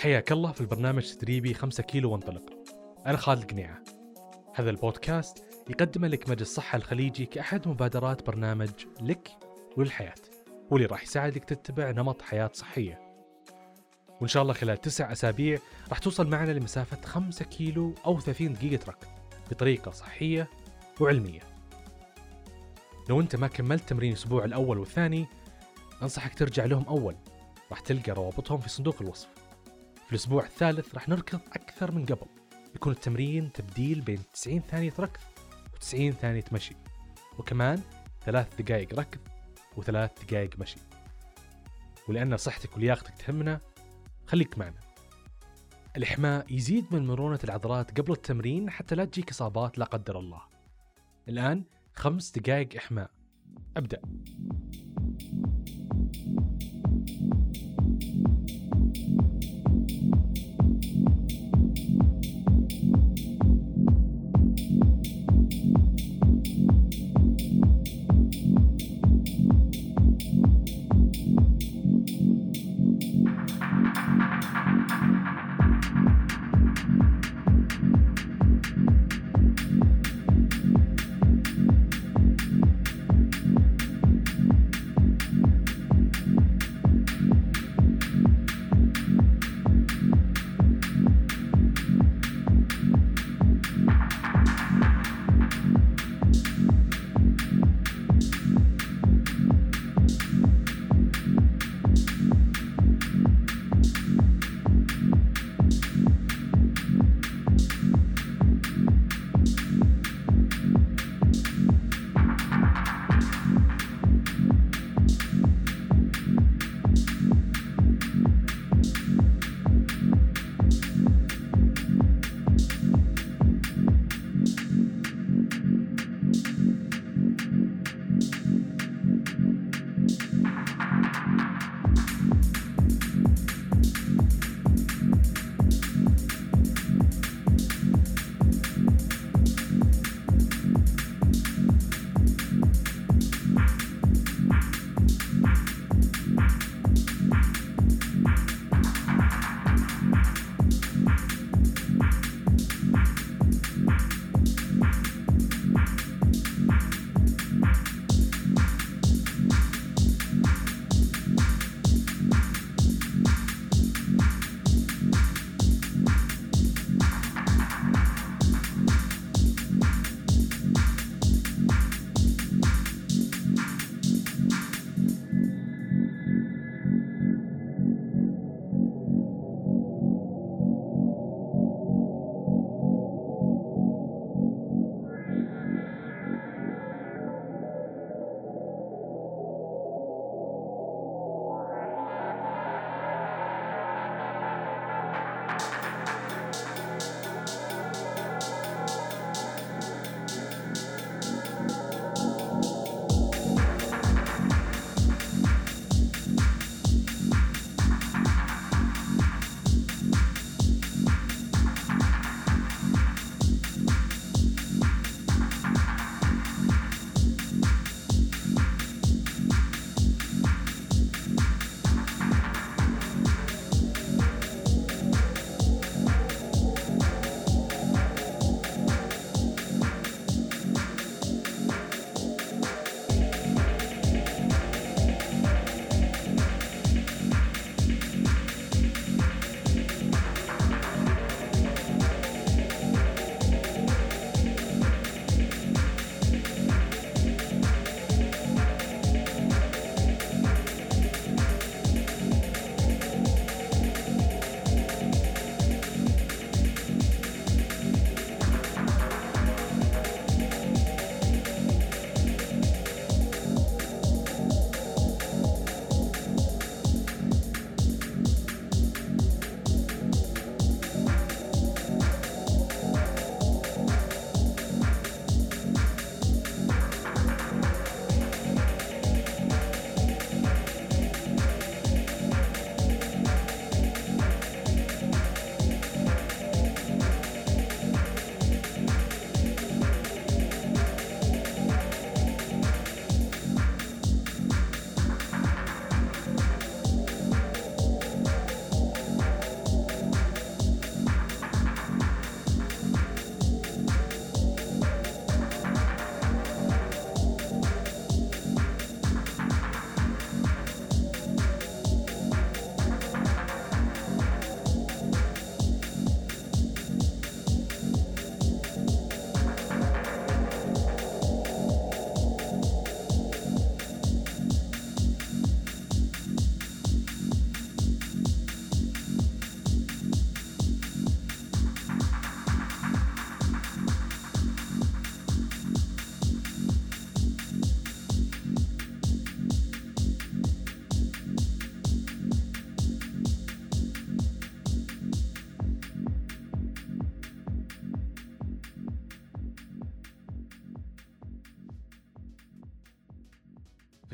حياك الله في البرنامج تدريبي 5 كيلو وانطلق. أنا خالد قنيعة هذا البودكاست يقدمه لك مجلس الصحة الخليجي كأحد مبادرات برنامج لك وللحياة واللي راح يساعدك تتبع نمط حياة صحية. وإن شاء الله خلال تسع أسابيع راح توصل معنا لمسافة 5 كيلو أو 30 دقيقة ركض بطريقة صحية وعلمية. لو أنت ما كملت تمرين الأسبوع الأول والثاني أنصحك ترجع لهم أول. راح تلقى روابطهم في صندوق الوصف. في الأسبوع الثالث راح نركض أكثر من قبل. يكون التمرين تبديل بين 90 ثانية ركض و90 ثانية مشي وكمان ثلاث دقائق ركض وثلاث دقائق مشي. ولأن صحتك ولياقتك تهمنا خليك معنا. الإحماء يزيد من مرونة العضلات قبل التمرين حتى لا تجيك إصابات لا قدر الله. الآن خمس دقائق إحماء. أبدأ.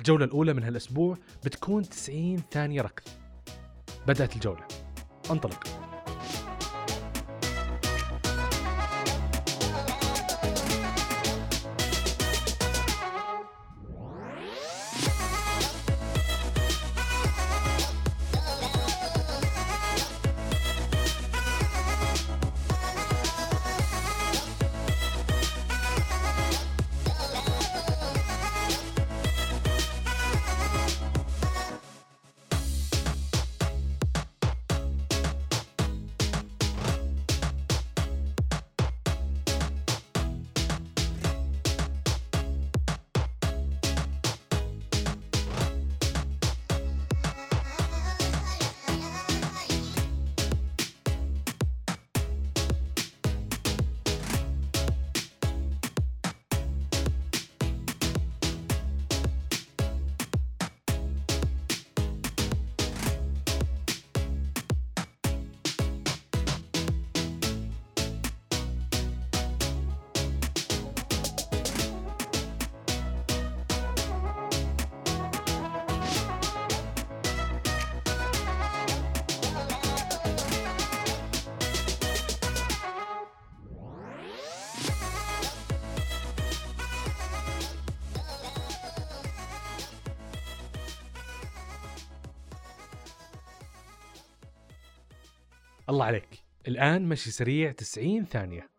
الجولة الأولى من هالأسبوع بتكون 90 ثانية ركض. بدأت الجولة. انطلق. الله عليك. الآن مشي سريع 90 ثانية.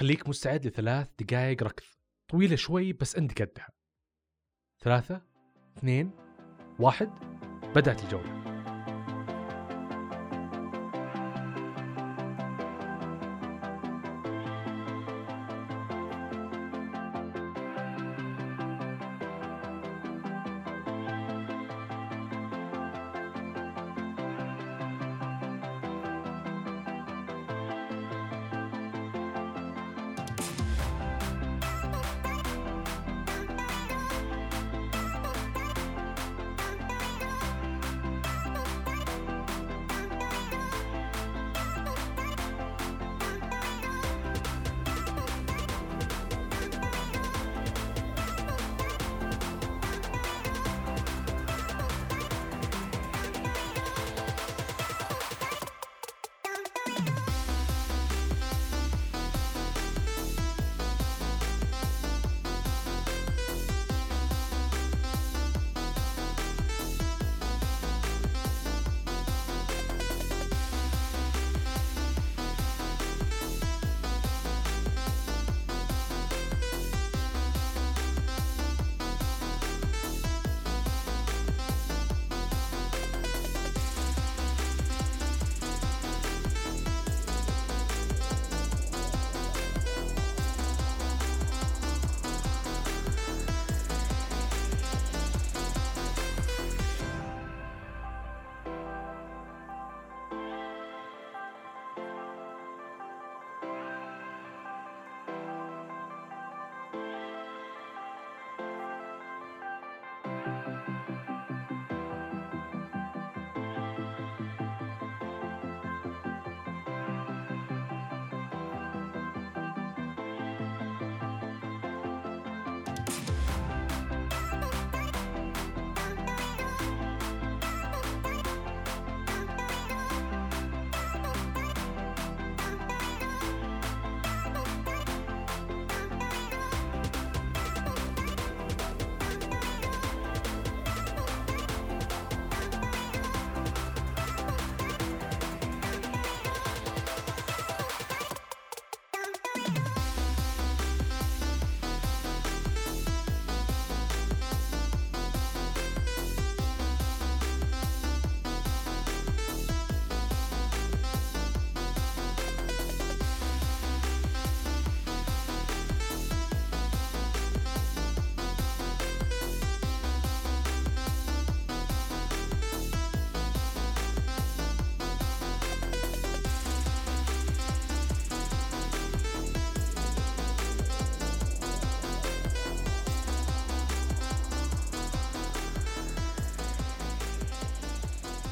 خليك مستعد لثلاث دقائق ركض. طويلة شوي بس انت قدها. ثلاثة اثنين واحد بدأت الجولة.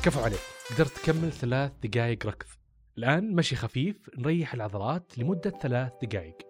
كفو عليك. قدرت تكمل ثلاث دقائق ركض. الآن مشي خفيف نريح العضلات لمدة ثلاث دقائق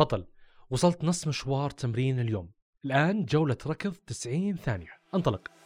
بطل. وصلت نص مشوار تمرين اليوم. الآن جولة ركض 90 ثانية. انطلق.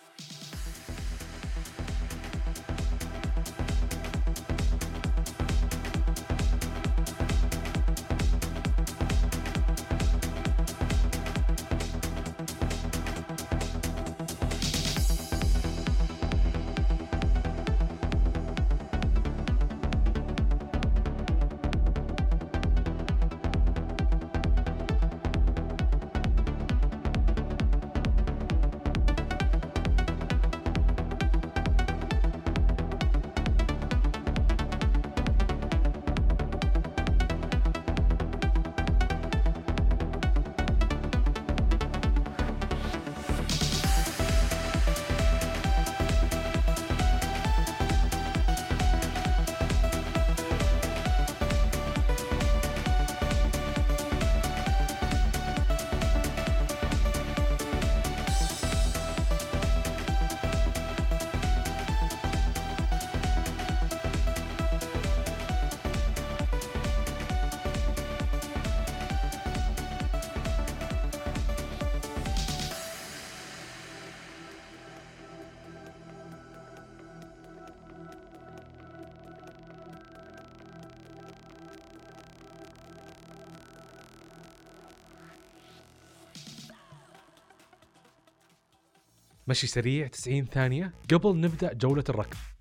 مشي سريع 90 ثانية. قبل نبدأ جولة الركض.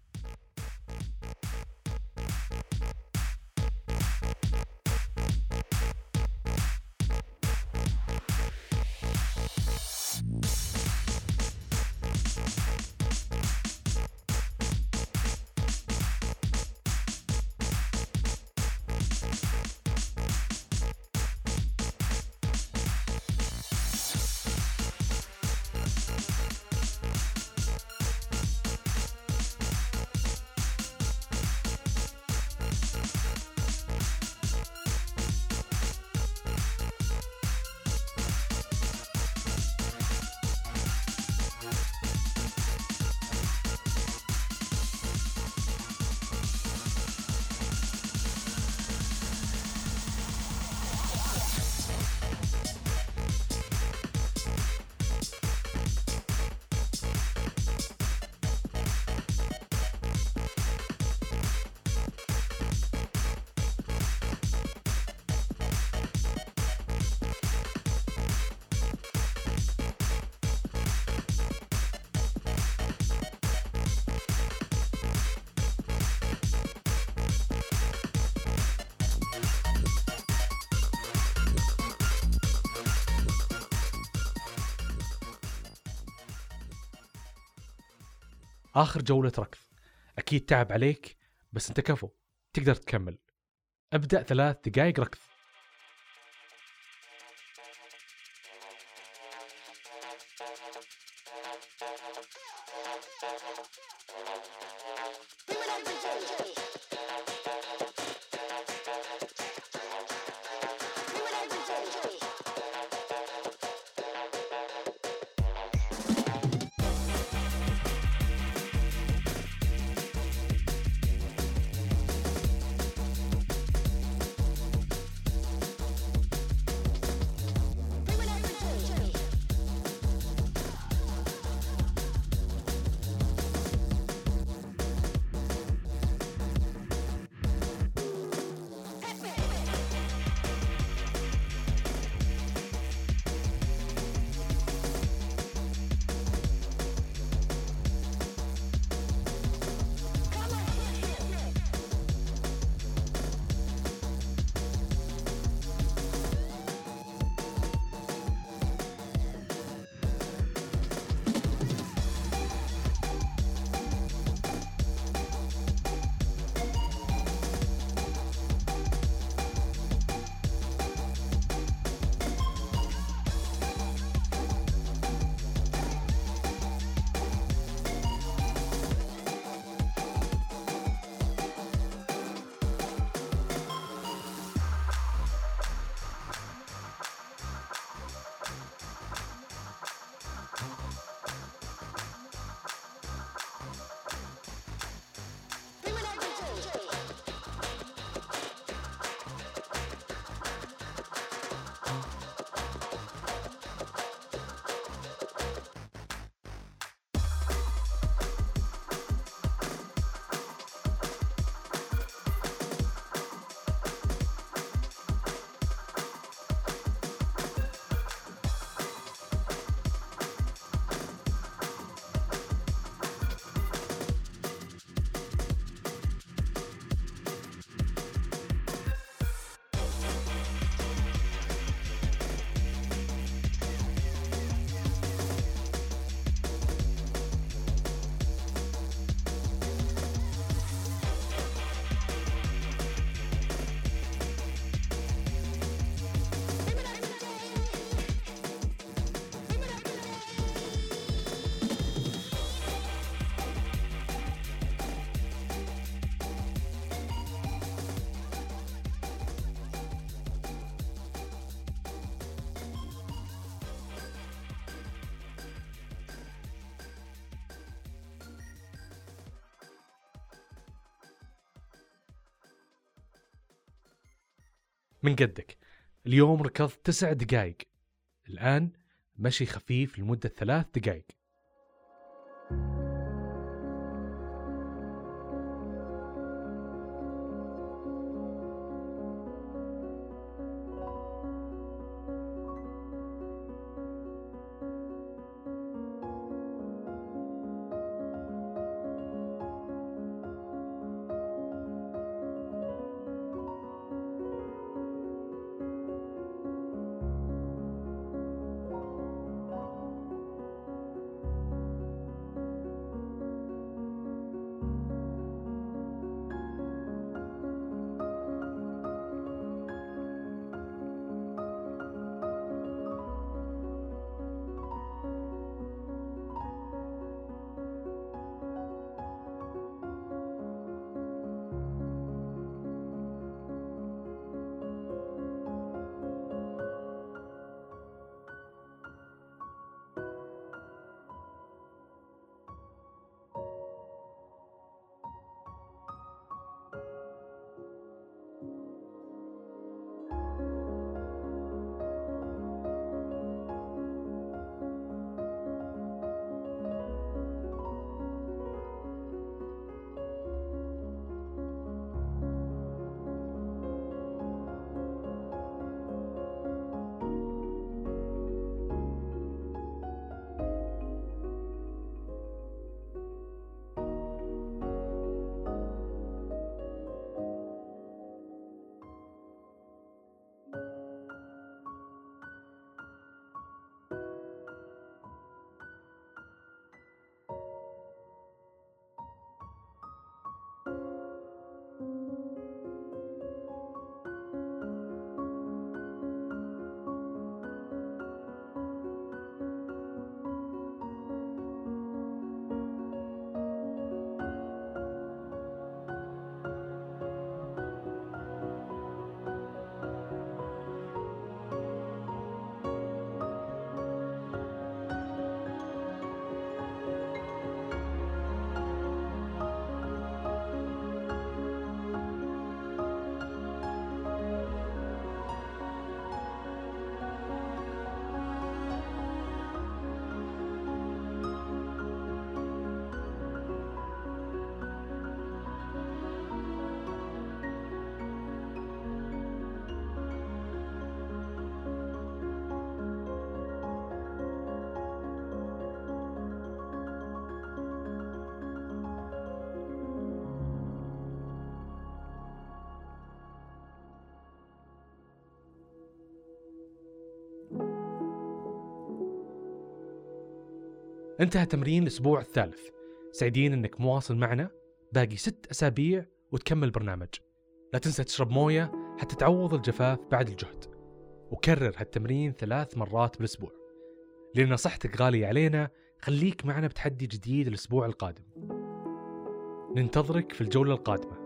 آخر جولة ركض. أكيد تعب عليك بس أنت كفو تقدر تكمل. أبدأ ثلاث دقائق ركض. من قدك. اليوم ركضت تسع دقائق الآن مشي خفيف لمدة ثلاث دقائق انتهى تمرين الأسبوع الثالث. سعيدين أنك مواصل معنا. باقي ست أسابيع وتكمل برنامج. لا تنسى تشرب موية حتى تعوض الجفاف بعد الجهد. وكرر هالتمرين ثلاث مرات بالأسبوع. لأن صحتك غالية علينا خليك معنا بتحدي جديد الأسبوع القادم. ننتظرك في الجولة القادمة.